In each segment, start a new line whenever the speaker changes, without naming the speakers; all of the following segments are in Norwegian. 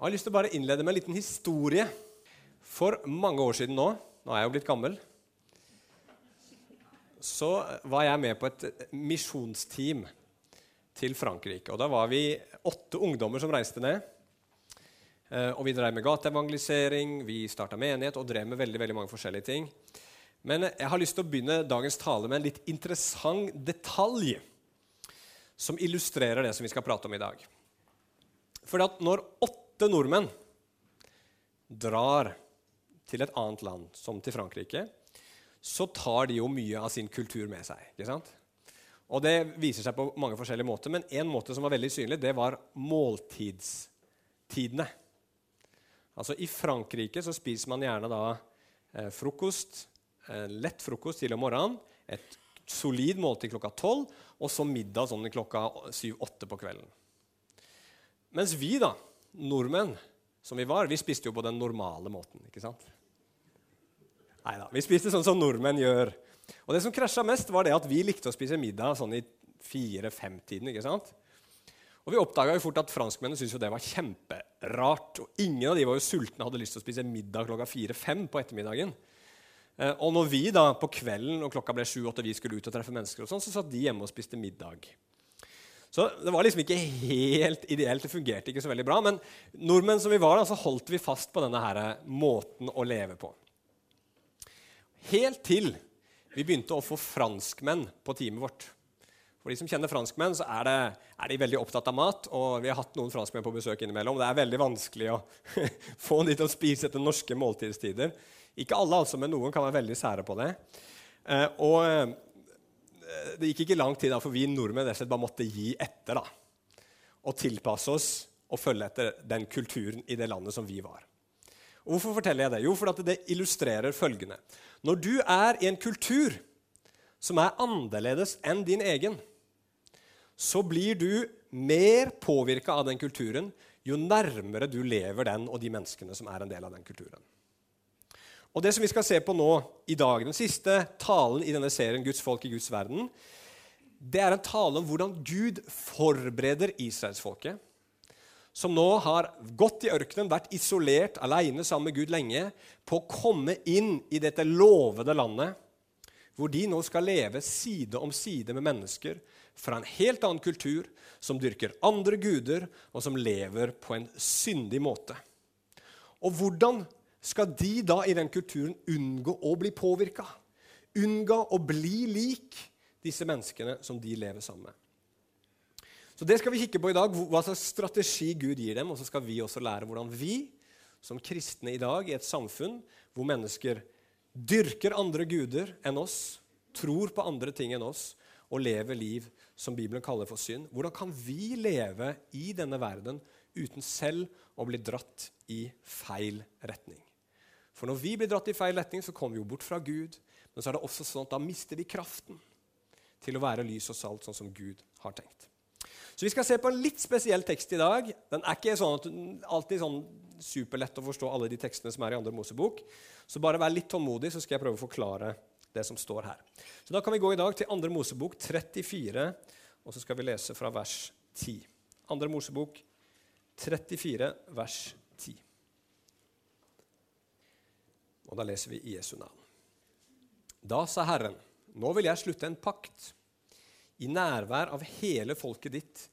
Jeg har lyst til å bare innlede med en liten historie. For mange år siden nå, nå er jeg jo blitt gammel, så var jeg med på et misjonsteam til Frankrike. Og Da var vi åtte ungdommer som reiste ned. Eh, og Vi drev med gateevangelisering, vi starta menighet og drev med veldig, veldig mange forskjellige ting. Men jeg har lyst til å begynne dagens tale med en litt interessant detalj som illustrerer det som vi skal prate om i dag. Fordi at når åtte nordmenn drar til et annet land, som til Frankrike, så tar de jo mye av sin kultur med seg. ikke sant? Og Det viser seg på mange forskjellige måter, men en måte som var veldig synlig, det var måltidstidene. Altså I Frankrike så spiser man gjerne da eh, frokost, eh, lett frokost til om morgenen, et solid måltid klokka tolv, og så middag sånn klokka syv-åtte på kvelden. Mens vi, da, nordmenn som vi var, vi spiste jo på den normale måten. ikke sant? Nei da. Vi spiste sånn som nordmenn gjør. Og det som krasja mest, var det at vi likte å spise middag sånn i fire-fem-tiden. ikke sant? Og Vi oppdaga fort at franskmennene syntes det var kjemperart. Og ingen av de var jo sultne og hadde lyst til å spise middag klokka fire-fem på ettermiddagen. Eh, og når vi da på kvelden og klokka ble sju-åtte vi skulle ut og treffe mennesker, og sånn, så satt de hjemme og spiste middag. Så det var liksom ikke helt ideelt. Det fungerte ikke så veldig bra. Men nordmenn som vi var, da, så holdt vi fast på denne her måten å leve på. Helt til vi begynte å få franskmenn på teamet vårt. For de som kjenner franskmenn, så er, det, er, de veldig opptatt av mat. Og vi har hatt noen franskmenn på besøk innimellom. Det er veldig vanskelig å få de til å spise etter norske måltidstider. Ikke alle, altså, men noen kan være veldig sære på det. Eh, og det gikk ikke lang tid da, for vi nordmenn bare måtte gi etter. da, Og tilpasse oss og følge etter den kulturen i det landet som vi var. Og hvorfor forteller jeg det? Jo, fordi det illustrerer følgende. Når du er i en kultur som er annerledes enn din egen, så blir du mer påvirka av den kulturen jo nærmere du lever den og de menneskene som er en del av den kulturen. Og Det som vi skal se på nå i dag, den siste talen i denne serien Guds folk i Guds verden, det er en tale om hvordan Gud forbereder israelsfolket som nå har gått i ørkenen, vært isolert, alene sammen med Gud lenge, på å komme inn i dette lovede landet, hvor de nå skal leve side om side med mennesker fra en helt annen kultur, som dyrker andre guder, og som lever på en syndig måte. Og hvordan skal de da i den kulturen unngå å bli påvirka? Unngå å bli lik disse menneskene som de lever sammen med? Så Det skal vi kikke på i dag, hva slags strategi Gud gir dem. Og så skal vi også lære hvordan vi som kristne i dag, i et samfunn hvor mennesker dyrker andre guder enn oss, tror på andre ting enn oss og lever liv som Bibelen kaller for synd, hvordan kan vi leve i denne verden uten selv å bli dratt i feil retning? For når vi blir dratt i feil retning, så kommer vi jo bort fra Gud. Men så er det også sånn at da mister vi kraften til å være lys og salt, sånn som Gud har tenkt. Så vi skal se på en litt spesiell tekst i dag. Den er ikke sånn at alltid sånn superlett å forstå alle de tekstene som er i andre Mosebok. Så bare vær litt tålmodig, så skal jeg prøve å forklare det som står her. Så Da kan vi gå i dag til andre Mosebok 34, og så skal vi lese fra vers 10. Andre Mosebok 34, vers 10. Og da leser vi i Jesu navn. Da sa Herren, nå vil jeg slutte en pakt i nærvær av hele folket ditt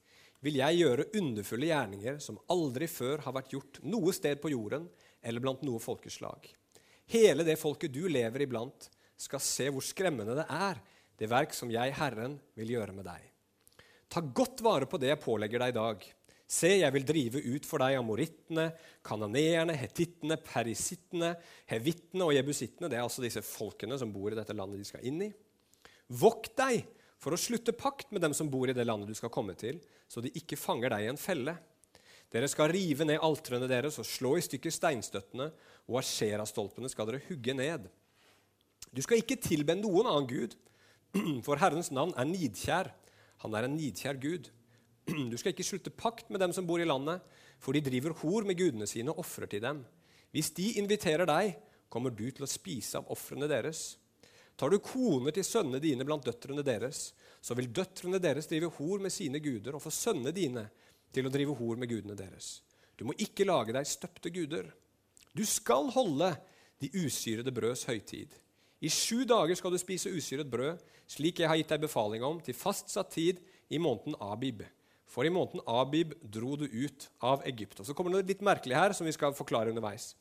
vil jeg gjøre underfulle gjerninger som aldri før har vært gjort noe sted på jorden eller blant noe folkeslag. Hele det folket du lever iblant, skal se hvor skremmende det er, det verk som jeg, Herren, vil gjøre med deg. Ta godt vare på det jeg pålegger deg i dag. Se, jeg vil drive ut for deg amorittene, kananeerne, hetittene, perisittene, hevittene og jebusittene. Det er altså disse folkene som bor i dette landet de skal inn i. Vokt deg for å slutte pakt med dem som bor i det landet du skal komme til, så de ikke fanger deg i en felle. Dere skal rive ned altrene deres og slå i stykker steinstøttene, og asherastolpene skal dere hugge ned. Du skal ikke tilbe noen annen gud, for Herrens navn er nidkjær. Han er en nidkjær Gud. Du skal ikke slutte pakt med dem som bor i landet, for de driver hor med gudene sine og ofrer til dem. Hvis de inviterer deg, kommer du til å spise av ofrene deres. Tar du koner til sønnene dine blant døtrene deres, så vil døtrene deres drive hor med sine guder og få sønnene dine til å drive hor med gudene deres. Du må ikke lage deg støpte guder. Du skal holde de usyrede brøds høytid. I sju dager skal du spise usyret brød, slik jeg har gitt deg befaling om, til fastsatt tid i måneden Abib. For i måneden Abib dro du ut av Egypt. Og Så kommer det noe litt merkelig her, som vi skal forklare underveis.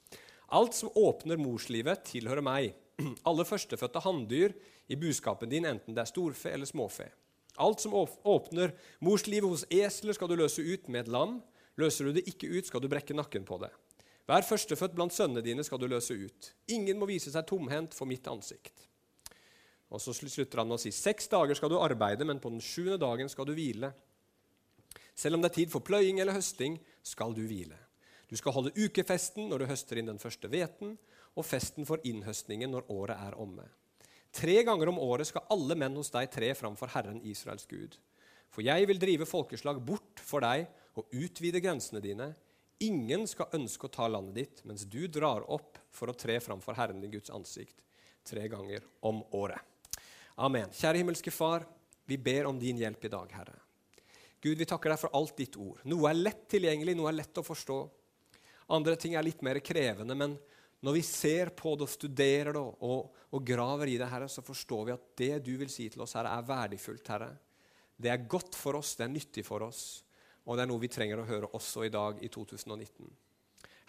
Alt som åpner morslivet, tilhører meg. Alle førstefødte hanndyr i buskapen din, enten det er storfe eller småfe. Alt som åpner morslivet hos esler, skal du løse ut med et lam. Løser du det ikke ut, skal du brekke nakken på det. Hver førstefødt blant sønnene dine skal du løse ut. Ingen må vise seg tomhendt for mitt ansikt. Og så slutter han med å si seks dager skal du arbeide, men på den sjuende dagen skal du hvile. Selv om det er tid for pløying eller høsting, skal du hvile. Du skal holde ukefesten når du høster inn den første hveten, og festen for innhøstningen når året er omme. Tre ganger om året skal alle menn hos deg tre framfor Herren Israels Gud. For jeg vil drive folkeslag bort for deg og utvide grensene dine. Ingen skal ønske å ta landet ditt mens du drar opp for å tre framfor Herren din Guds ansikt tre ganger om året. Amen. Kjære himmelske Far, vi ber om din hjelp i dag, Herre. Gud, vi takker deg for alt ditt ord. Noe er lett tilgjengelig, noe er lett å forstå. Andre ting er litt mer krevende, men når vi ser på det og studerer det og, og graver i det, Herre, så forstår vi at det du vil si til oss, Herre, er verdifullt, Herre. Det er godt for oss, det er nyttig for oss. Og det er noe vi trenger å høre også i dag i 2019.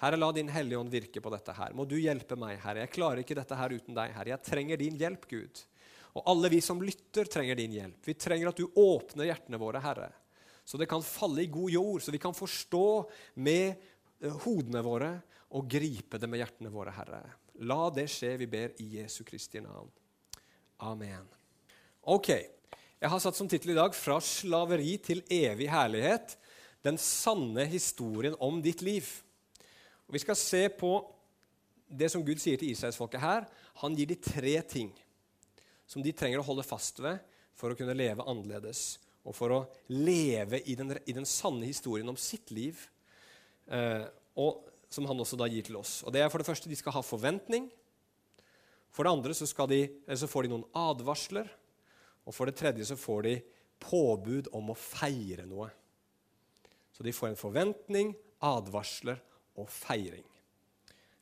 Herre, la Din Hellige Ånd virke på dette her. Må du hjelpe meg, Herre. Jeg klarer ikke dette her uten deg, Herre. Jeg trenger din hjelp, Gud. Og alle vi som lytter, trenger din hjelp. Vi trenger at du åpner hjertene våre, Herre, så det kan falle i god jord, så vi kan forstå med eh, hodene våre og gripe det med hjertene våre, Herre. La det skje, vi ber i Jesu Kristi navn. Amen. Ok, Jeg har satt som tittel i dag 'Fra slaveri til evig herlighet'. Den sanne historien om ditt liv. Og Vi skal se på det som Gud sier til israelsfolket her. Han gir de tre ting som de trenger å holde fast ved for å kunne leve annerledes. Og for å leve i den, i den sanne historien om sitt liv, eh, og som han også da gir til oss. Og det er for det første, De skal ha forventning. For det andre så, de, så får de noen advarsler. Og for det tredje så får de påbud om å feire noe. Så de får en forventning, advarsler og feiring.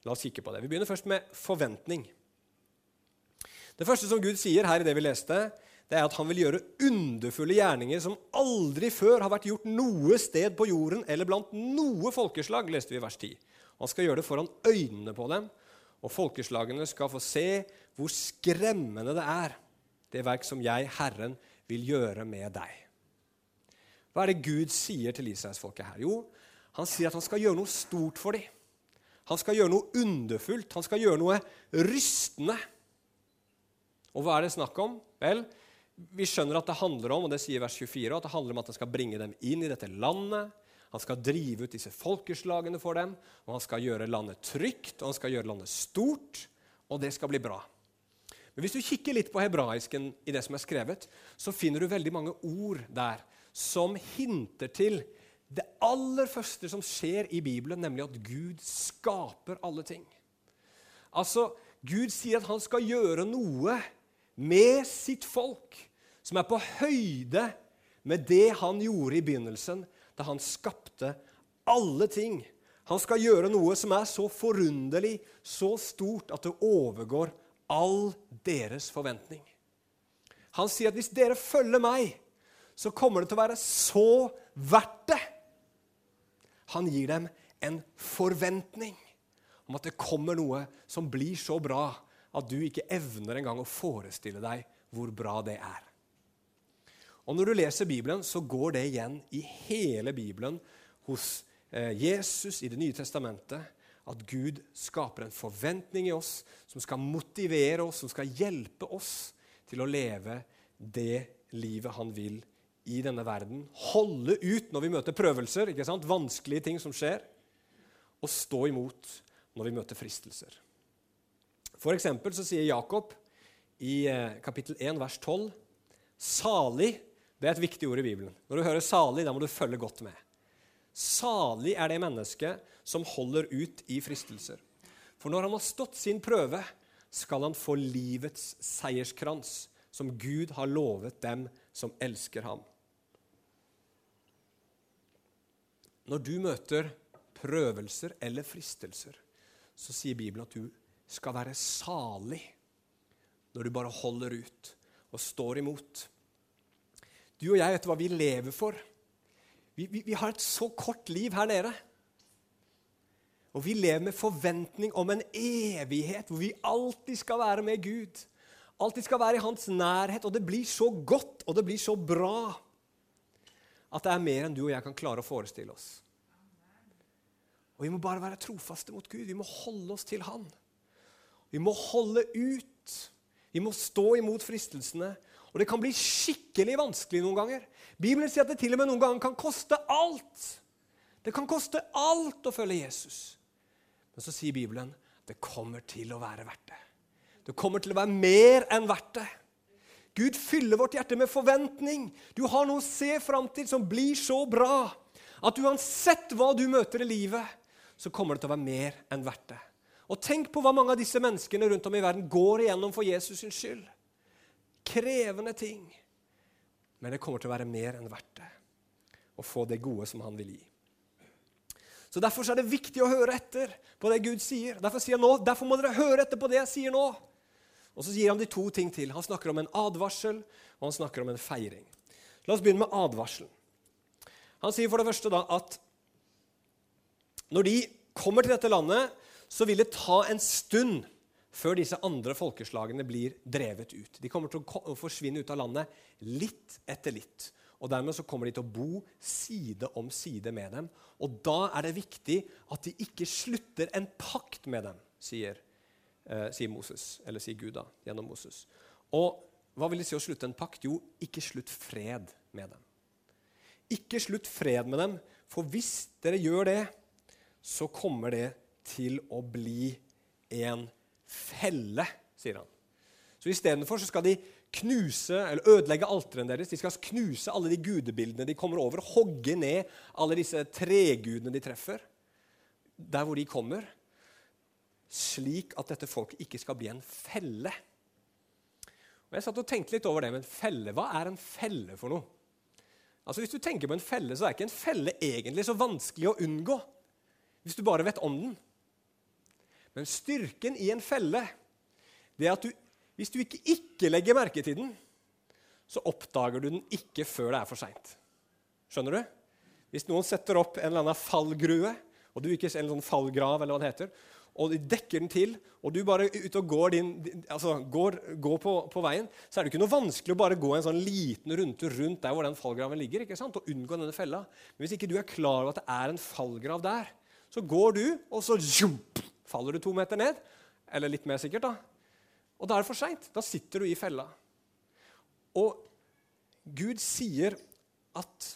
La oss kikke på det. Vi begynner først med forventning. Det første som Gud sier her i det vi leste, det er at han vil gjøre underfulle gjerninger som aldri før har vært gjort noe sted på jorden eller blant noe folkeslag, leste vi i vers 10. Han skal gjøre det foran øynene på dem, og folkeslagene skal få se hvor skremmende det er, det verk som jeg, Herren, vil gjøre med deg. Hva er det Gud sier til Israelsfolket her? Jo, han sier at han skal gjøre noe stort for dem. Han skal gjøre noe underfullt, han skal gjøre noe rystende. Og hva er det snakk om? Vel, vi skjønner at det handler om og det sier vers 24, at det handler om at han skal bringe dem inn i dette landet. Han skal drive ut disse folkeslagene for dem, og han skal gjøre landet trygt og han skal gjøre landet stort. Og det skal bli bra. Men hvis du kikker litt på hebraisken i det som er skrevet, så finner du veldig mange ord der som hinter til det aller første som skjer i Bibelen, nemlig at Gud skaper alle ting. Altså, Gud sier at han skal gjøre noe med sitt folk, som er på høyde med det han gjorde i begynnelsen, da han skapte alle ting. Han skal gjøre noe som er så forunderlig, så stort, at det overgår all deres forventning. Han sier at hvis dere følger meg, så kommer det til å være så verdt det. Han gir dem en forventning om at det kommer noe som blir så bra at du ikke evner engang å forestille deg hvor bra det er. Og Når du leser Bibelen, så går det igjen i hele Bibelen hos eh, Jesus i Det nye testamentet at Gud skaper en forventning i oss som skal motivere oss, som skal hjelpe oss til å leve det livet han vil i denne verden. Holde ut når vi møter prøvelser, ikke sant? vanskelige ting som skjer. Og stå imot når vi møter fristelser. For eksempel så sier Jakob i eh, kapittel 1, vers 12 Salig det er et viktig ord i Bibelen. Når du hører 'salig', da må du følge godt med. Salig er det mennesket som holder ut i fristelser. For når han har stått sin prøve, skal han få livets seierskrans, som Gud har lovet dem som elsker ham. Når du møter prøvelser eller fristelser, så sier Bibelen at du skal være salig når du bare holder ut og står imot. Du og jeg vet hva vi lever for. Vi, vi, vi har et så kort liv her nede. Og vi lever med forventning om en evighet hvor vi alltid skal være med Gud. Alltid skal være i hans nærhet. Og det blir så godt, og det blir så bra at det er mer enn du og jeg kan klare å forestille oss. Og vi må bare være trofaste mot Gud. Vi må holde oss til Han. Vi må holde ut. Vi må stå imot fristelsene. Og det kan bli skikkelig vanskelig noen ganger. Bibelen sier at det til og med noen ganger kan koste alt. Det kan koste alt å følge Jesus. Men så sier Bibelen det kommer til å være verdt det. Det kommer til å være mer enn verdt det. Gud fyller vårt hjerte med forventning. Du har noe å se fram til som blir så bra at uansett hva du møter i livet, så kommer det til å være mer enn verdt det. Og tenk på hva mange av disse menneskene rundt om i verden går igjennom for Jesus sin skyld. Krevende ting. Men det kommer til å være mer enn verdt det å få det gode som han vil gi. Så Derfor er det viktig å høre etter på det Gud sier. Derfor sier han nå, derfor må dere høre etter på det jeg sier nå. Og så gir han de to ting til. Han snakker om en advarsel, og han snakker om en feiring. La oss begynne med advarselen. Han sier for det første da at når de kommer til dette landet, så vil det ta en stund før disse andre folkeslagene blir drevet ut. De kommer til å forsvinne ut av landet litt etter litt. Og Dermed så kommer de til å bo side om side med dem. Og da er det viktig at de ikke slutter en pakt med dem, sier, eh, sier Moses, eller sier Gud da, gjennom Moses. Og hva vil det si å slutte en pakt? Jo, ikke slutt fred med dem. Ikke slutt fred med dem, for hvis dere gjør det, så kommer det til å bli en felle, sier han. Så istedenfor skal de knuse eller ødelegge alteren deres. De skal knuse alle de gudebildene de kommer over, hogge ned alle disse tregudene de treffer, der hvor de kommer, slik at dette folket ikke skal bli en felle. Og Jeg satt og tenkte litt over det, men felle, hva er en felle for noe? Altså Hvis du tenker på en felle, så er ikke en felle egentlig så vanskelig å unngå hvis du bare vet om den. Men styrken i en felle det er at du hvis du ikke, ikke legger merke til den, så oppdager du den ikke før det er for seint. Skjønner du? Hvis noen setter opp en eller annen fallgrue, og du ikke en sånn fallgrav, eller hva det heter, og de dekker den til, og du bare ut og går, din, altså går, går på, på, veien, så er det ikke noe vanskelig å bare gå en sånn liten runde rundt der hvor den fallgraven ligger, ikke sant? og unngå denne fella. Men hvis ikke du er klar over at det er en fallgrav der, så går du, og så faller du to meter ned. Eller litt mer sikkert, da. Og da er det for seint. Da sitter du i fella. Og Gud sier at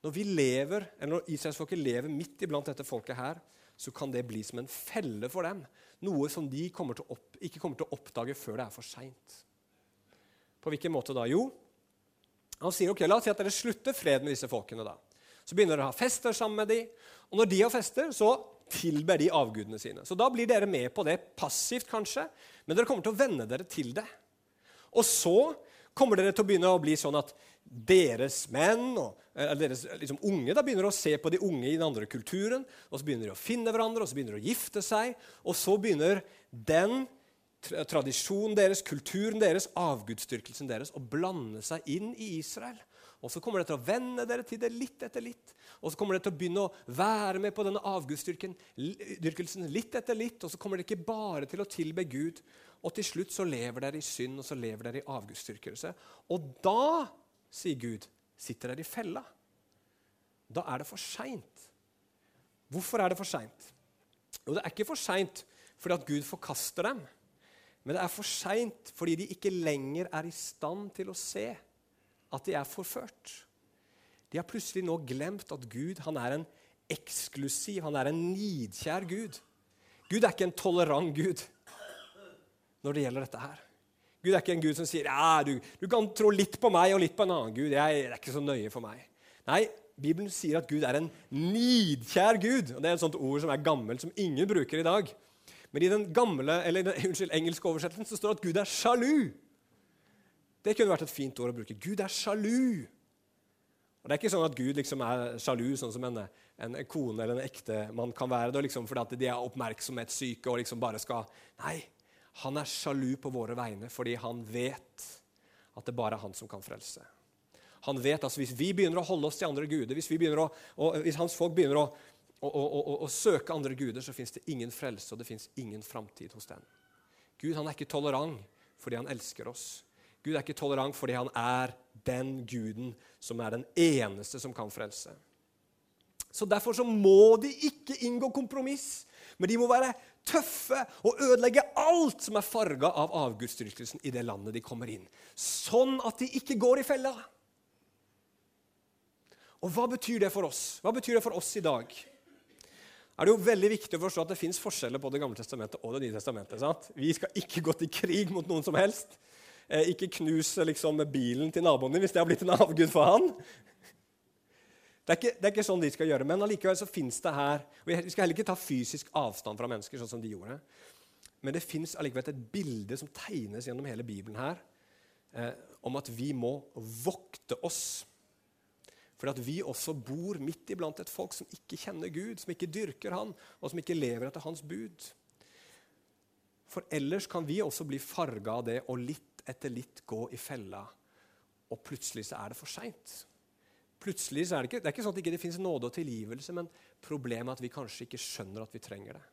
når vi lever, eller når israelsfolket lever midt iblant dette folket her, så kan det bli som en felle for dem. Noe som de kommer opp, ikke kommer til å oppdage før det er for seint. På hvilken måte da? Jo, han sier ok, la oss si at dere slutter fred med disse folkene. da. Så begynner dere å ha fester sammen med dem. Og når de har fester, så tilber de avgudene sine. Så da blir dere med på det passivt, kanskje, men dere kommer til å venne dere til det. Og så kommer dere til å begynne å bli sånn at deres menn og deres liksom, unge da begynner å se på de unge i den andre kulturen, og så begynner de å finne hverandre, og så begynner de å gifte seg, og så begynner den tradisjonen deres, kulturen deres, avgudsdyrkelsen deres å blande seg inn i Israel. Og så kommer dere til å venne dere til det litt etter litt. Og så kommer dere til å begynne å være med på denne avgudsdyrkelsen litt etter litt. Og så kommer dere ikke bare til å tilbe Gud. Og til slutt så lever dere i synd, og så lever dere i avgudsdyrkelse. Og da, sier Gud, sitter dere i fella. Da er det for seint. Hvorfor er det for seint? Jo, det er ikke for seint fordi at Gud forkaster dem. Men det er for seint fordi de ikke lenger er i stand til å se at de er forført. De har plutselig nå glemt at Gud han er en eksklusiv, han er en nidkjær Gud. Gud er ikke en tolerant Gud når det gjelder dette her. Gud er ikke en Gud som sier ja, du, du kan tro litt på meg og litt på en annen Gud. Jeg, det er ikke så nøye for meg. Nei, Bibelen sier at Gud er en nidkjær Gud. og Det er et sånt ord som er gammelt, som ingen bruker i dag. Men i den gamle, eller unnskyld, engelske oversettelsen så står det at Gud er sjalu. Det kunne vært et fint ord å bruke. Gud er sjalu. Og Det er ikke sånn at Gud liksom er sjalu, sånn som en, en kone eller en ektemann kan være det, liksom fordi at de er oppmerksomhetssyke og liksom bare skal Nei, han er sjalu på våre vegne fordi han vet at det bare er han som kan frelse. Han vet altså Hvis vi begynner å holde oss til andre guder, hvis, å, hvis hans folk begynner å, å, å, søke andre guder, så fins det ingen frelse og det fins ingen framtid hos dem. Gud han er ikke tolerant fordi han elsker oss. Gud er ikke tolerant fordi han er den guden som er den eneste som kan frelse. Så Derfor så må de ikke inngå kompromiss, men de må være tøffe og ødelegge alt som er farga av avgudsdyrkelsen i det landet de kommer inn. Sånn at de ikke går i fella. Og hva betyr det for oss? Hva betyr det for oss i dag? er det jo veldig viktig å forstå at det fins forskjeller på Det gamle testamentet og Det nye testamentet. Sant? Vi skal ikke gå til krig mot noen som helst. Eh, ikke knuse liksom, bilen til naboen din hvis det har blitt en avgud for han. Det er, ikke, det er ikke sånn de skal gjøre, men allikevel så fins det her og Vi skal heller ikke ta fysisk avstand fra mennesker, sånn som de gjorde. Men det fins allikevel et bilde som tegnes gjennom hele Bibelen her, eh, om at vi må vokte oss fordi at vi også bor midt iblant et folk som ikke kjenner Gud, som ikke dyrker Han, og som ikke lever etter Hans bud. For ellers kan vi også bli farga av det og litt etter litt gå i fella. Og plutselig så er det for seint. Plutselig så er Det ikke, det er ikke sånn at det ikke finnes nåde og tilgivelse, men problemet er at vi kanskje ikke skjønner at vi trenger det.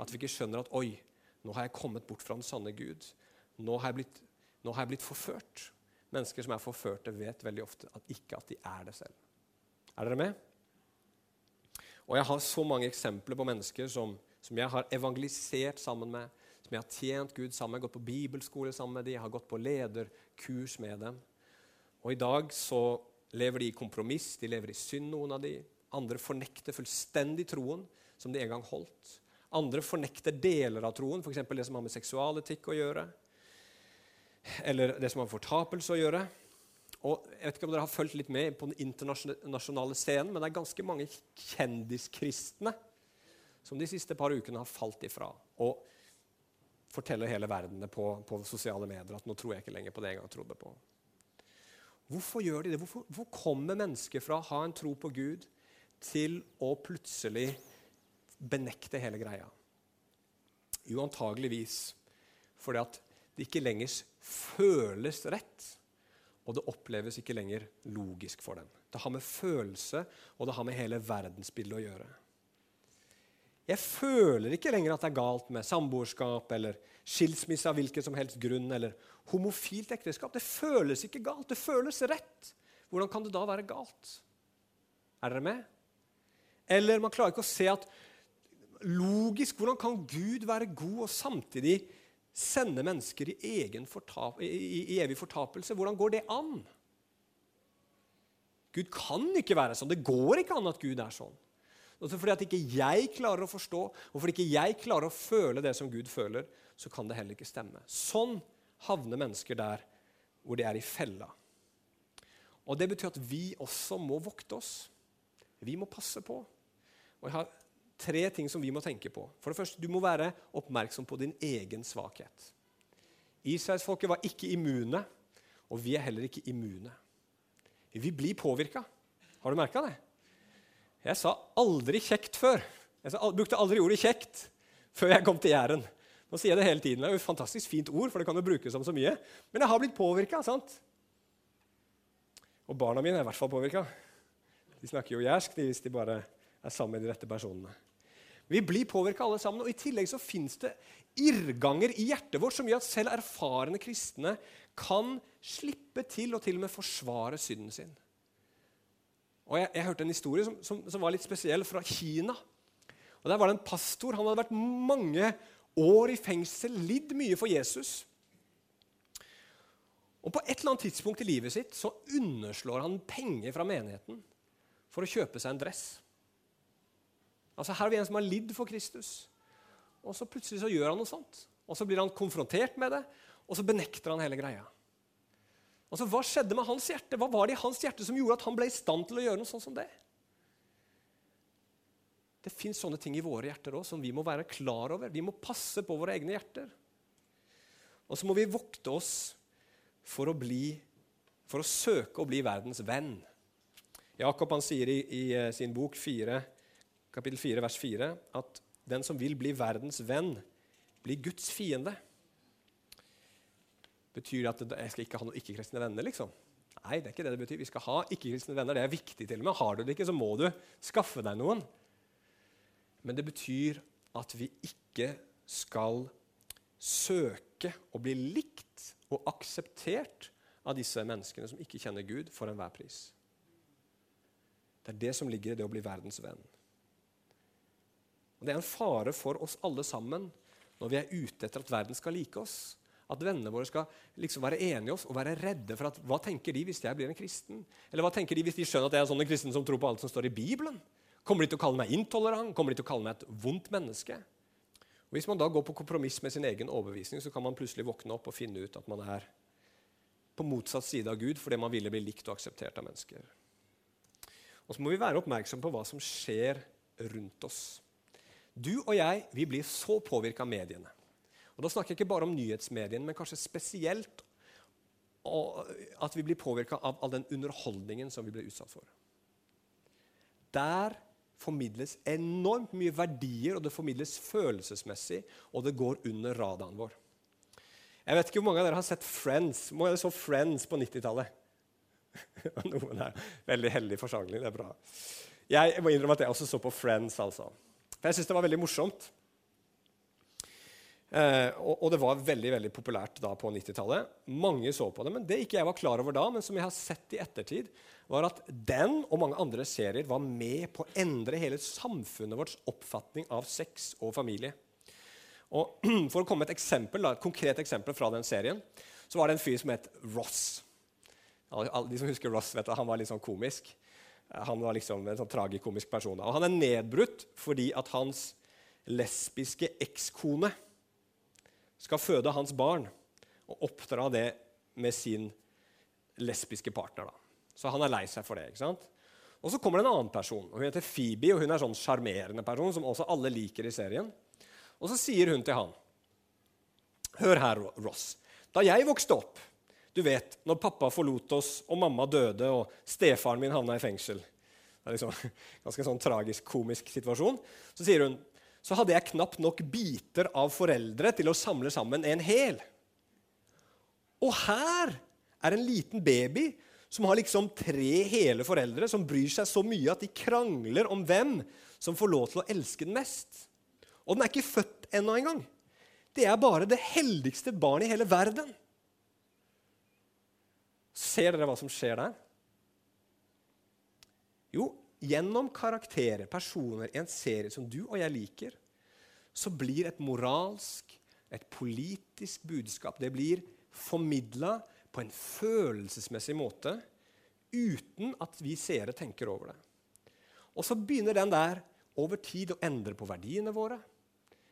At vi ikke skjønner at 'oi, nå har jeg kommet bort fra den sanne Gud'. Nå har jeg blitt, har jeg blitt forført. Mennesker som er forførte, vet veldig ofte at ikke at de er det selv. Er dere med? Og Jeg har så mange eksempler på mennesker som, som jeg har evangelisert sammen med, jeg har tjent Gud sammen gått på bibelskole sammen med dem, har gått på lederkurs med dem. Og I dag så lever de i kompromiss, de lever i synd, noen av de. Andre fornekter fullstendig troen som de en gang holdt. Andre fornekter deler av troen, f.eks. det som har med seksualetikk å gjøre eller det som har med fortapelse å gjøre. Og jeg vet ikke om dere har fulgt litt med på den internasjonale scenen, men det er ganske mange kjendiskristne som de siste par ukene har falt ifra. Og forteller hele verden på, på sosiale medier at nå tror jeg ikke lenger på det jeg gang trodde på. Hvorfor gjør de det? Hvorfor, hvor kommer mennesker fra å ha en tro på Gud til å plutselig benekte hele greia? Jo, antageligvis fordi at det ikke lenger føles rett, og det oppleves ikke lenger logisk for dem. Det har med følelse og det har med hele verdensbildet å gjøre. Jeg føler ikke lenger at det er galt med samboerskap eller skilsmisse av hvilken som helst grunn eller homofilt ekteskap. Det føles ikke galt. Det føles rett. Hvordan kan det da være galt? Er dere med? Eller man klarer ikke å se at logisk Hvordan kan Gud være god og samtidig sende mennesker i, fortap, i, i, evig fortapelse. Hvordan går det an? Gud kan ikke være sånn. Det går ikke an at Gud er sånn. Og fordi at ikke jeg klarer å forstå, og fordi ikke jeg klarer å føle det som Gud føler, så kan det heller ikke stemme. Sånn havner mennesker der hvor de er i fella. Og Det betyr at vi også må vokte oss. Vi må passe på. Og Jeg har tre ting som vi må tenke på. For det første, Du må være oppmerksom på din egen svakhet. Israelsfolket var ikke immune, og vi er heller ikke immune. Vi blir påvirka. Har du merka det? Jeg sa aldri kjekt før. Jeg brukte aldri ordet 'kjekt' før jeg kom til Jæren. Nå sier jeg det hele tiden. Det er jo et fantastisk fint ord, for det kan jo brukes om så mye. Men jeg har blitt påvirka. Og barna mine er i hvert fall påvirka. De snakker jo jærsk hvis de bare er sammen med de rette personene. Vi blir påvirka alle sammen. Og I tillegg så fins det irrganger i hjertet vårt som gjør at selv erfarne kristne kan slippe til og til og med forsvare synden sin. Og Jeg, jeg hørte en historie som, som, som, var litt spesiell, fra Kina. Og Der var det en pastor. Han hadde vært mange år i fengsel, lidd mye for Jesus. Og På et eller annet tidspunkt i livet sitt så underslår han penger fra menigheten for å kjøpe seg en dress. Altså Her har vi en som har lidd for Kristus. Og så plutselig så gjør han noe sånt. Og så blir han konfrontert med det, og så benekter han hele greia. Altså, Hva skjedde med hans hjerte? Hva var det i hans hjerte som gjorde at han ble i stand til å gjøre noe sånt som det? Det fins sånne ting i våre hjerter òg som vi må være klar over. Vi må passe på våre egne hjerter. Og så må vi vokte oss for å, bli, for å søke å bli verdens venn. Jakob han sier i, i eh, sin bok 4, kapittel 4, vers 4 at den som vil bli verdens venn, blir Guds fiende. Betyr det at jeg skal ikke ha noen ikke-kristne venner? liksom? Nei, det er ikke det det betyr. Vi skal ha ikke-kristne venner. Det er viktig til og med. Har du det ikke, så må du skaffe deg noen. Men det betyr at vi ikke skal søke å bli likt og akseptert av disse menneskene som ikke kjenner Gud, for enhver pris. Det er det som ligger i det å bli verdens venn. Og Det er en fare for oss alle sammen når vi er ute etter at verden skal like oss. At vennene våre skal liksom være enige i oss og være redde for at hva tenker de hvis jeg blir en kristen? Eller hva tenker de hvis de skjønner at jeg er en sånn kristen som tror på alt som står i Bibelen? Kommer de til å kalle meg intolerant? Kommer de til å kalle meg et vondt menneske? Og Hvis man da går på kompromiss med sin egen overbevisning, så kan man plutselig våkne opp og finne ut at man er på motsatt side av Gud fordi man ville bli likt og akseptert av mennesker. Og så må vi være oppmerksom på hva som skjer rundt oss. Du og jeg vi blir så påvirka av mediene. Og Da snakker jeg ikke bare om nyhetsmediene, men kanskje spesielt at vi blir påvirka av all den underholdningen som vi blir utsatt for. Der formidles enormt mye verdier, og det formidles følelsesmessig, og det går under radaren vår. Jeg vet ikke hvor mange av dere har sett Friends. Hvor mange av dere så Friends på 90-tallet? Noen er veldig heldig forsamling. Det er bra. Jeg må innrømme at jeg også så på Friends. altså. For Jeg syns det var veldig morsomt. Eh, og, og, det var veldig veldig populært da på 90-tallet. Mange så på det. Men det ikke jeg var klar over da, men som jeg har sett i ettertid, var at den og mange andre serier var med på å endre hele samfunnet vårt oppfatning av sex og familie. Og For å komme med et, eksempel, da, et konkret eksempel fra den serien, så var det en fyr som het Ross. De som husker Ross, vet at han var litt sånn komisk. Han var liksom en sånn tragikomisk person. Og han er nedbrutt fordi at hans lesbiske ekskone skal føde hans barn og oppdra det med sin lesbiske partner. Da. Så han er lei seg for det. ikke sant? Og Så kommer det en annen person. og Hun heter Phoebe, og hun er en sånn sjarmerende person som også alle liker i serien. Og så sier hun til han Hør her, Ross. Da jeg vokste opp Du vet, når pappa forlot oss, og mamma døde, og stefaren min havna i fengsel Det er liksom ganske sånn tragisk, komisk situasjon. Så sier hun så hadde jeg knapt nok biter av foreldre til å samle sammen en hel. Og her er en liten baby som har liksom tre hele foreldre som bryr seg så mye at de krangler om hvem som får lov til å elske den mest. Og den er ikke født ennå engang. Det er bare det heldigste barnet i hele verden. Ser dere hva som skjer der? Jo, gjennom karakterer, personer, i en serie som du og jeg liker, så blir et moralsk, et politisk budskap Det blir formidla på en følelsesmessig måte uten at vi seere tenker over det. Og så begynner den der over tid å endre på verdiene våre.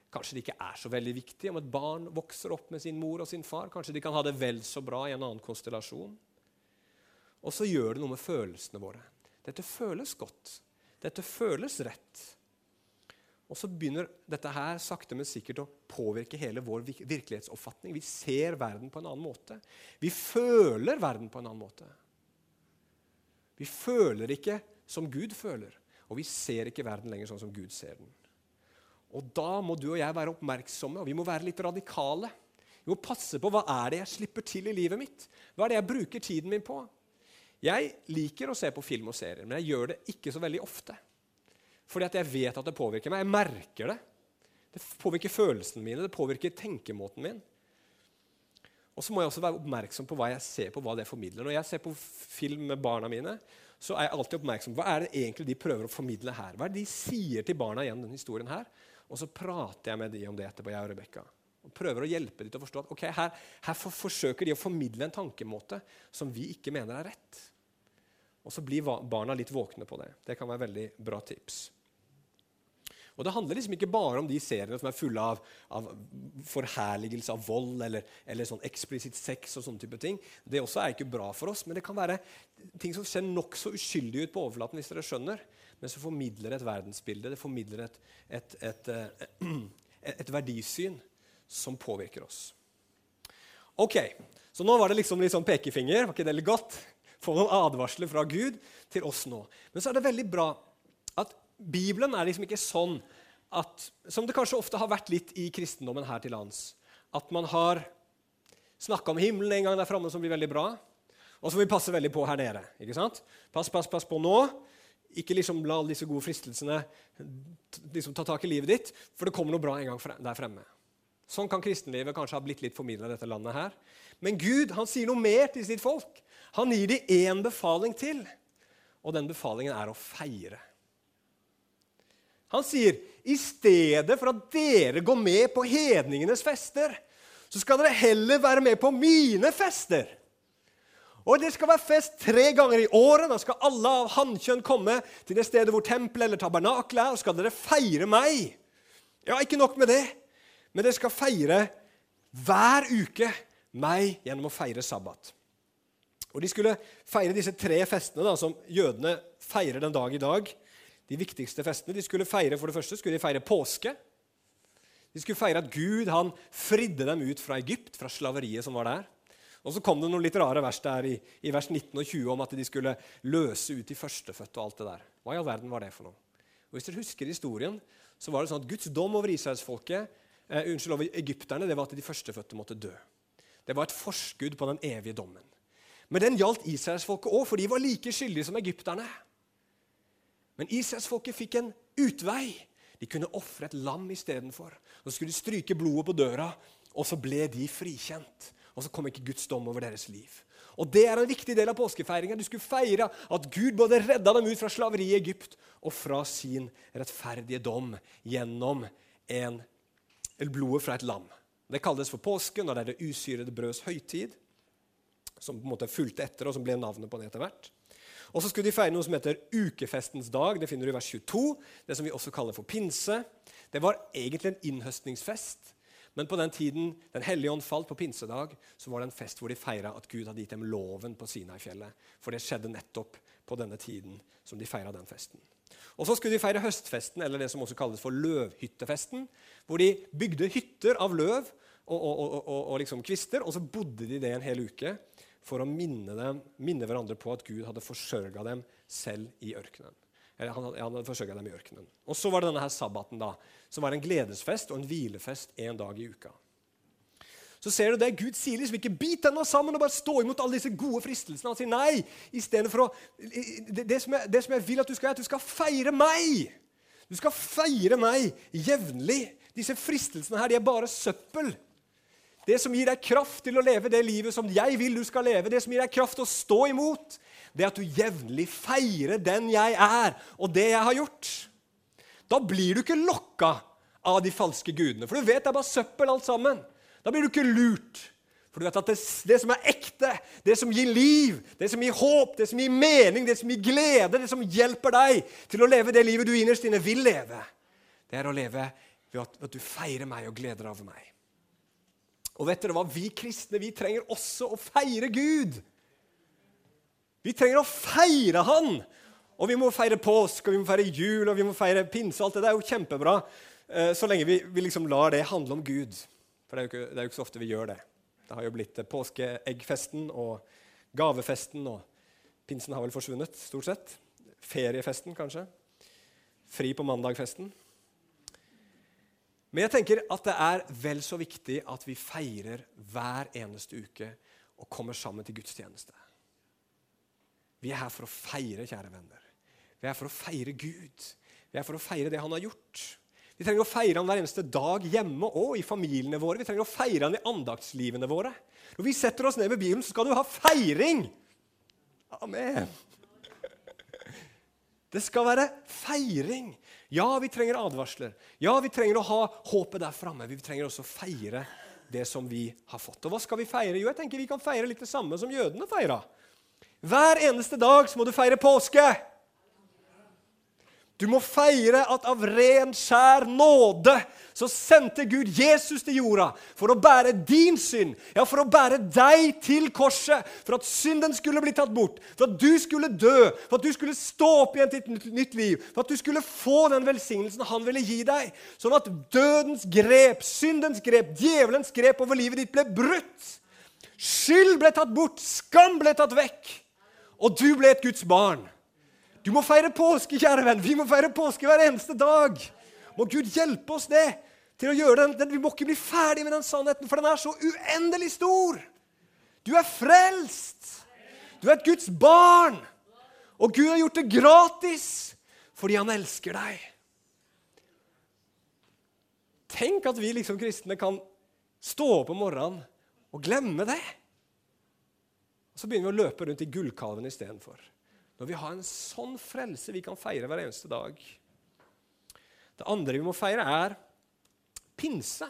Kanskje det ikke er så veldig viktig om et barn vokser opp med sin mor og sin far. Kanskje de kan ha det vel så bra i en annen konstellasjon. Og så gjør det noe med følelsene våre. Dette føles godt. Dette føles rett. Og så begynner dette her sakte, men sikkert å påvirke hele vår virkelighetsoppfatning. Vi ser verden på en annen måte. Vi føler verden på en annen måte. Vi føler ikke som Gud føler, og vi ser ikke verden lenger sånn som Gud ser den. Og Da må du og jeg være oppmerksomme, og vi må være litt radikale. Vi må passe på hva er det jeg slipper til i livet mitt. Hva er det jeg bruker tiden min på? Jeg liker å se på film og serier, men jeg gjør det ikke så veldig ofte. Fordi at jeg vet at det påvirker meg. Jeg merker det. Det påvirker følelsene mine, det påvirker tenkemåten min. Og så må jeg også være oppmerksom på hva jeg ser på, hva det formidler. Når jeg ser på film med barna mine, så er jeg alltid oppmerksom på hva er det egentlig de prøver å formidle her. Hva er det de sier til barna gjennom denne historien her? Og så prater jeg med de om det etterpå, jeg og Rebekka. Og prøver å hjelpe dem til å forstå at okay, her, her for, forsøker de å formidle en tankemåte som vi ikke mener er rett. Og så blir barna litt våkne på det. Det kan være veldig bra tips. Og Det handler liksom ikke bare om de seriene som er fulle av, av forherligelse av vold eller, eller sånn eksplisitt sex. og sånne type ting. Det også er ikke bra for oss, men det kan være ting som ser nokså uskyldig ut på overflaten. hvis dere skjønner, Men som formidler et verdensbilde, det formidler et, et, et, et verdisyn som påvirker oss. Ok, Så nå var det liksom litt sånn pekefinger. Var ikke det litt godt? Få noen advarsler fra Gud til oss nå. Men så er det veldig bra at Bibelen er liksom ikke sånn at, som det kanskje ofte har vært litt i kristendommen her til lands, at man har snakka om himmelen en gang der framme som blir veldig bra, og så må vi passe veldig på her nede. ikke sant? Pass, pass, pass på nå. Ikke liksom la alle disse gode fristelsene liksom ta tak i livet ditt, for det kommer noe bra en gang der fremme. Sånn kan kristenlivet kanskje ha blitt litt formidla i dette landet her. Men Gud han sier noe mer til sitt folk. Han gir dem én befaling til, og den befalingen er å feire. Han sier i stedet for at dere går med på hedningenes fester, så skal dere heller være med på mine fester. Og det skal være fest tre ganger i året. Da skal alle av hannkjønn komme til det stedet hvor tempelet eller tabernakelet er, og skal dere feire meg. Ja, ikke nok med det, men dere skal feire hver uke meg gjennom å feire sabbat. Og De skulle feire disse tre festene da, som jødene feirer den dag i dag. De viktigste festene. De skulle feire, For det første skulle de feire påske. De skulle feire at Gud han fridde dem ut fra Egypt, fra slaveriet som var der. Og så kom det noen litt rare vers der i, i, vers 19 og 20 om at de skulle løse ut de førstefødte. og alt det der. Hva i all verden var det for noe? Og Hvis dere husker historien, så var det sånn at Guds dom over israelsfolket, eh, unnskyld, over egypterne, det var at de førstefødte måtte dø. Det var et forskudd på den evige dommen. Men den gjaldt israelsfolket òg, for de var like skyldige som egypterne. Men israelsfolket fikk en utvei. De kunne ofre et lam istedenfor. Så skulle de stryke blodet på døra, og så ble de frikjent og så kom ikke Guds dom over deres liv. Og Det er en viktig del av påskefeiringa. Du skulle feire at Gud både redda dem ut fra slaveriet i Egypt og fra sin rettferdige dom gjennom en, blodet fra et lam. Det kalles for påsken, og det er det usyrede brøds høytid. Som på en måte fulgte etter, og som ble navnet på det etter hvert. Og så skulle de feire noe som heter ukefestens dag. Det finner du i vers 22. Det som vi også kaller for pinse. Det var egentlig en innhøstningsfest men på den tiden Den hellige ånd falt på pinsedag, så var det en fest hvor de feira at Gud hadde gitt dem loven på Sinai-fjellet. For det skjedde nettopp på denne tiden som de feira den festen. Og Så skulle de feire høstfesten, eller det som også kalles for løvhyttefesten. Hvor de bygde hytter av løv og, og, og, og liksom kvister, og så bodde de det en hel uke for å minne, dem, minne hverandre på at Gud hadde forsørga dem selv i ørkenen. Eller han, han hadde dem i ørkenen. Og så var det denne her sabbaten, da, som var en gledesfest og en hvilefest en dag i uka. Så ser du det, Gud sier liksom ikke 'bit denne sammen' og bare stå imot alle disse gode fristelsene. Han sier nei. I for å, det, det, som jeg, det som jeg vil at du skal gjøre, er at du skal feire meg. Du skal feire meg jevnlig. Disse fristelsene her, de er bare søppel. Det som gir deg kraft til å leve det livet som jeg vil du skal leve, det som gir deg kraft til å stå imot, det er at du jevnlig feirer den jeg er, og det jeg har gjort. Da blir du ikke lokka av de falske gudene, for du vet det er bare søppel alt sammen. Da blir du ikke lurt. For du vet at det, det, som er ekte, det som gir liv, det som gir håp, det som gir mening, det som gir glede, det som hjelper deg til å leve det livet du innerst inne vil leve, det er å leve ved at, at du feirer meg og gleder over meg. Og vet dere hva? Vi kristne vi trenger også å feire Gud. Vi trenger å feire han! Og vi må feire påske, og vi må feire jul og vi må feire pinse. alt Det Det er jo kjempebra eh, så lenge vi, vi liksom lar det handle om Gud. For det er, ikke, det er jo ikke så ofte vi gjør det. Det har jo blitt påskeeggfesten og gavefesten, og pinsen har vel forsvunnet, stort sett. Feriefesten, kanskje. Fri på mandag-festen. Men jeg tenker at det er vel så viktig at vi feirer hver eneste uke og kommer sammen til gudstjeneste. Vi er her for å feire, kjære venner. Vi er her for å feire Gud. Vi er for å feire det han har gjort. Vi trenger å feire han hver eneste dag hjemme og i familiene våre. Vi trenger å feire han i andaktslivene våre. Når vi setter oss ned med Bibelen, så skal du ha feiring! Amen. Det skal være feiring. Ja, vi trenger advarsler. Ja, vi trenger å ha håpet der framme. Vi trenger også å feire det som vi har fått. Og hva skal vi feire? Jo, jeg tenker vi kan feire litt det samme som jødene feira. Hver eneste dag så må du feire påske. Du må feire at av ren, skjær nåde så sendte Gud Jesus til jorda for å bære din synd, ja, for å bære deg til korset, for at synden skulle bli tatt bort, for at du skulle dø, for at du skulle stå opp igjen til et nytt liv, for at du skulle få den velsignelsen han ville gi deg, sånn at dødens grep, syndens grep, djevelens grep over livet ditt ble brutt. Skyld ble tatt bort, skam ble tatt vekk. Og du ble et Guds barn. Du må feire påske, kjære venn. Vi må feire påske hver eneste dag. Må Gud hjelpe oss det, til å gjøre den. Vi må ikke bli ferdig med den sannheten, for den er så uendelig stor. Du er frelst. Du er et Guds barn. Og Gud har gjort det gratis fordi han elsker deg. Tenk at vi liksom kristne kan stå opp om morgenen og glemme det. Og Så begynner vi å løpe rundt i gullkalven istedenfor. Når vi har en sånn frelse vi kan feire hver eneste dag. Det andre vi må feire, er pinse.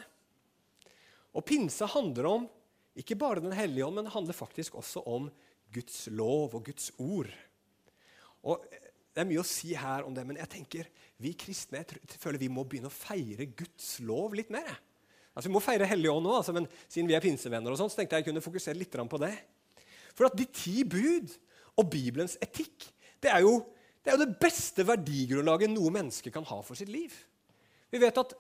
Og pinse handler om ikke bare Den hellige ånd, men det handler faktisk også om Guds lov og Guds ord. Og Det er mye å si her om det, men jeg tenker vi kristne jeg føler vi må begynne å feire Guds lov litt mer. Altså Vi må feire Hellige ånd nå, altså, men siden vi er pinsevenner, og sånn, så tenkte jeg jeg kunne fokusere litt på det. For at de ti bud og Bibelens etikk det er, jo, det er jo det beste verdigrunnlaget noe menneske kan ha for sitt liv. Vi vet at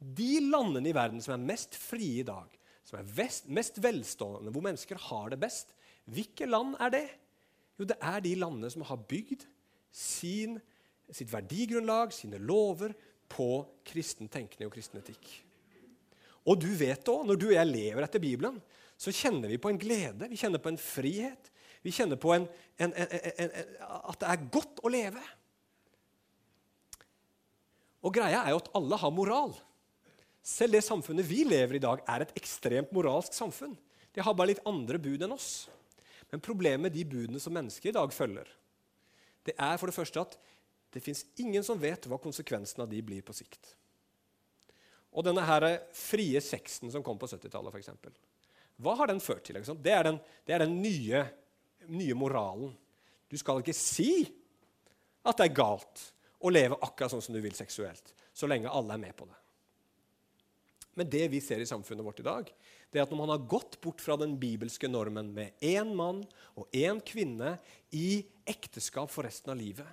de landene i verden som er mest frie i dag, som er vest, mest velstående, hvor mennesker har det best, hvilke land er det? Jo, det er de landene som har bygd sin, sitt verdigrunnlag, sine lover, på kristen tenkning og kristen etikk. Og du vet òg, når du og jeg lever etter Bibelen, så kjenner vi på en glede, vi kjenner på en frihet. Vi kjenner på en, en, en, at det er godt å leve. Og greia er jo at alle har moral. Selv det samfunnet vi lever i i dag, er et ekstremt moralsk samfunn. De har bare litt andre bud enn oss. Men problemet med de budene som mennesker i dag følger, det er for det første at det fins ingen som vet hva konsekvensen av de blir på sikt. Og denne her frie sexen som kom på 70-tallet, f.eks. Hva har den ført til? Det er den, det er den nye, nye, moralen. Du skal ikke si at det er galt å leve akkurat sånn som du vil seksuelt, så lenge alle er med på det. Men det vi ser i samfunnet vårt i dag, det er at når man har gått bort fra den bibelske normen med én mann og én kvinne i ekteskap for resten av livet,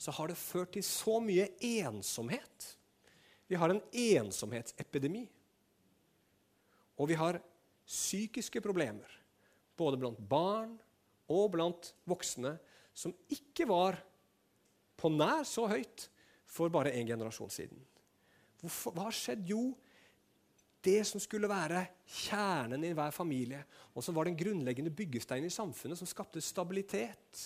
så har det ført til så mye ensomhet. Vi har en ensomhetsepidemi. Og vi har psykiske problemer, både blant barn og blant voksne, som ikke var på nær så høyt for bare en generasjon siden. Hvorfor, hva har skjedd? Jo, det som skulle være kjernen i hver familie, og som var den grunnleggende byggesteinen i samfunnet, som skapte stabilitet,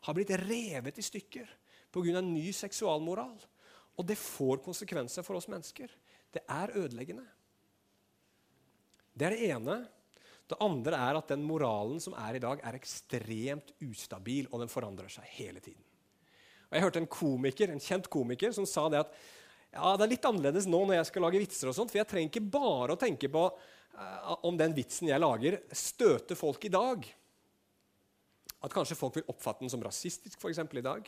har blitt revet i stykker pga. ny seksualmoral. Og det får konsekvenser for oss mennesker. Det er ødeleggende. Det er det ene. Det andre er at den moralen som er i dag, er ekstremt ustabil, og den forandrer seg hele tiden. Og jeg hørte en komiker, en kjent komiker som sa det at ja, det er litt annerledes nå når jeg skal lage vitser. og sånt, For jeg trenger ikke bare å tenke på uh, om den vitsen jeg lager, støter folk i dag. At kanskje folk vil oppfatte den som rasistisk for eksempel, i dag.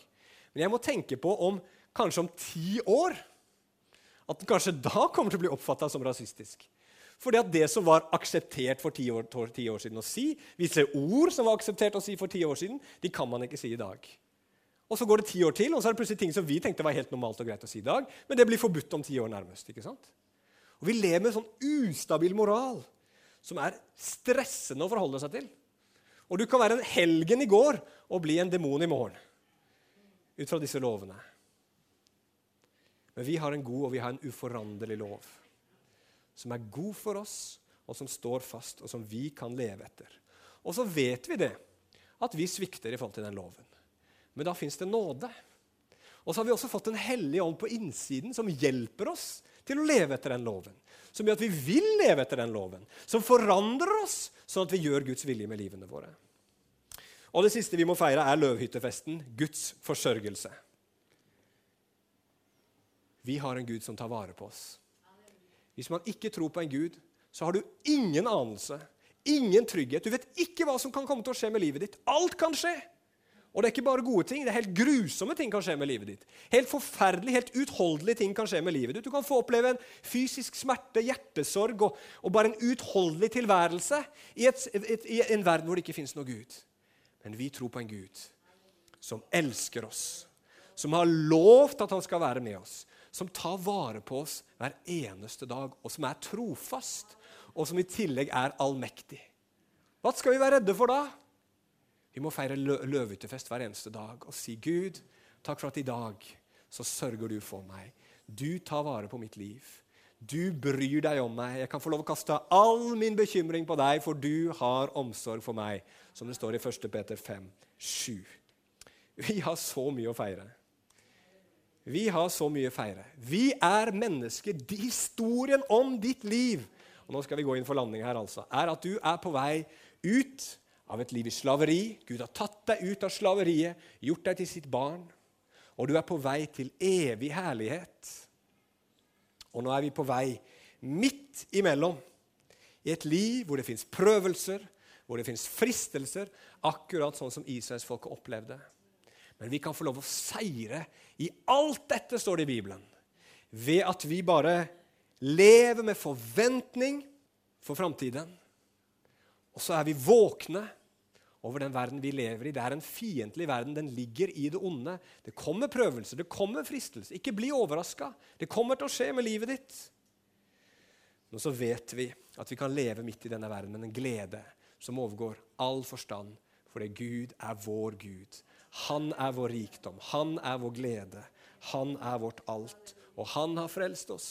Men jeg må tenke på om kanskje om ti år at den kanskje da kommer til å bli oppfatta som rasistisk. Fordi at det som var akseptert for ti år, ti år siden å si, visse ord som var akseptert å si for ti år siden, de kan man ikke si i dag. Og Så går det ti år til, og så er det plutselig ting som vi tenkte var helt normalt og greit å si i dag, men det blir forbudt om ti år nærmest. ikke sant? Og Vi lever med en sånn ustabil moral som er stressende å forholde seg til. Og du kan være en helgen i går og bli en demon i morgen ut fra disse lovene. Men vi har en god og vi har en uforanderlig lov som er god for oss, og som står fast, og som vi kan leve etter. Og så vet vi det, at vi svikter i forhold til den loven. Men da fins det nåde. Og så har vi også fått en hellig ånd på innsiden som hjelper oss til å leve etter den loven. Som gjør at vi vil leve etter den loven. Som forandrer oss, sånn at vi gjør Guds vilje med livene våre. Og det siste vi må feire, er løvhyttefesten, Guds forsørgelse. Vi har en Gud som tar vare på oss. Hvis man ikke tror på en Gud, så har du ingen anelse, ingen trygghet. Du vet ikke hva som kan komme til å skje med livet ditt. Alt kan skje. Og det er ikke bare gode ting, det er helt grusomme ting kan skje med livet ditt. Helt forferdelig, helt utholdelige ting kan skje med livet ditt. Du kan få oppleve en fysisk smerte, hjertesorg og, og bare en utholdelig tilværelse i, et, et, i, en verden hvor det ikke fins noe Gud. Men vi tror på en Gud som elsker oss, som har lovt at han skal være med oss, som tar vare på oss hver eneste dag, og som er trofast, og som i tillegg er allmektig. Hva skal vi være redde for da? Vi må feire lø løvehyttefest hver eneste dag og si, 'Gud, takk for at i dag så sørger du for meg. Du tar vare på mitt liv. Du bryr deg om meg. Jeg kan få lov å kaste all min bekymring på deg, for du har omsorg for meg.' Som det står i 1. Peter 5, 7. Vi har så mye å feire. Vi har så mye å feire. Vi er mennesker. Historien om ditt liv og nå skal vi gå inn for landing her, altså, er at du er på vei ut av et liv i slaveri. Gud har tatt deg ut av slaveriet, gjort deg til sitt barn. Og du er på vei til evig herlighet. Og nå er vi på vei midt imellom. I et liv hvor det fins prøvelser, hvor det fins fristelser, akkurat sånn som Israelsfolket opplevde. Men vi kan få lov å seire i alt dette, står det i Bibelen, ved at vi bare lever med forventning for framtiden. Og så er vi våkne over den verden vi lever i. Det er en fiendtlig verden. Den ligger i det onde. Det kommer prøvelser, det kommer fristelse. Ikke bli overraska. Det kommer til å skje med livet ditt. Men så vet vi at vi kan leve midt i denne verden med en glede som overgår all forstand, fordi Gud er vår Gud. Han er vår rikdom, han er vår glede, han er vårt alt. Og han har frelst oss.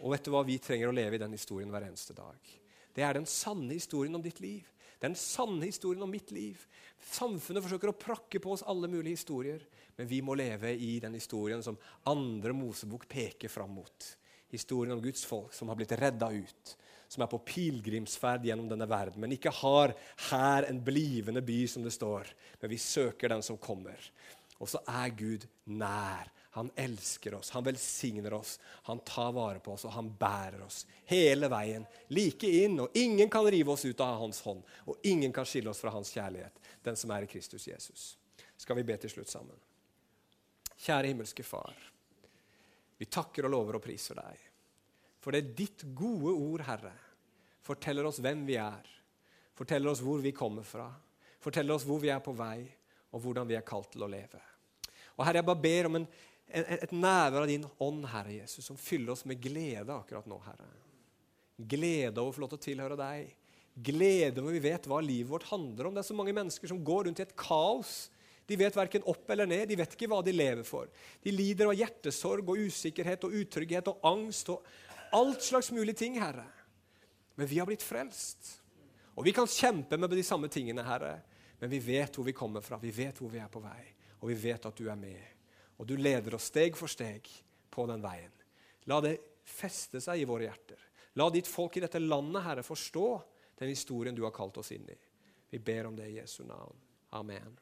Og vet du hva? Vi trenger å leve i den historien hver eneste dag. Det er den sanne historien om ditt liv. Den sanne historien om mitt liv. Samfunnet forsøker å prakke på oss alle mulige historier, men vi må leve i den historien som andre Mosebok peker fram mot. Historien om Guds folk som har blitt redda ut, som er på pilegrimsferd gjennom denne verden, men ikke har her en blivende by, som det står, men vi søker den som kommer. Og så er Gud nær. Han elsker oss, han velsigner oss, han tar vare på oss, og han bærer oss hele veien. Like inn, og ingen kan rive oss ut av hans hånd, og ingen kan skille oss fra hans kjærlighet, den som er i Kristus Jesus. Skal vi be til slutt sammen? Kjære himmelske Far. Vi takker og lover og priser deg. For det er ditt gode ord, Herre, forteller oss hvem vi er, forteller oss hvor vi kommer fra, forteller oss hvor vi er på vei, og hvordan vi er kalt til å leve. Og Herre, jeg bare ber om en, et nærvær av din ånd, Herre Jesus, som fyller oss med glede akkurat nå, Herre. Glede over å få lov til å tilhøre deg. Glede over vi vet hva livet vårt handler om. Det er så mange mennesker som går rundt i et kaos. De vet verken opp eller ned, de vet ikke hva de lever for. De lider av hjertesorg og usikkerhet og utrygghet og angst og alt slags mulige ting, Herre. Men vi har blitt frelst. Og vi kan kjempe med de samme tingene, Herre. Men vi vet hvor vi kommer fra, vi vet hvor vi er på vei, og vi vet at du er med. Og du leder oss steg for steg på den veien. La det feste seg i våre hjerter. La ditt folk i dette landet, Herre, forstå den historien du har kalt oss inn i. Vi ber om det i Jesu navn. Amen.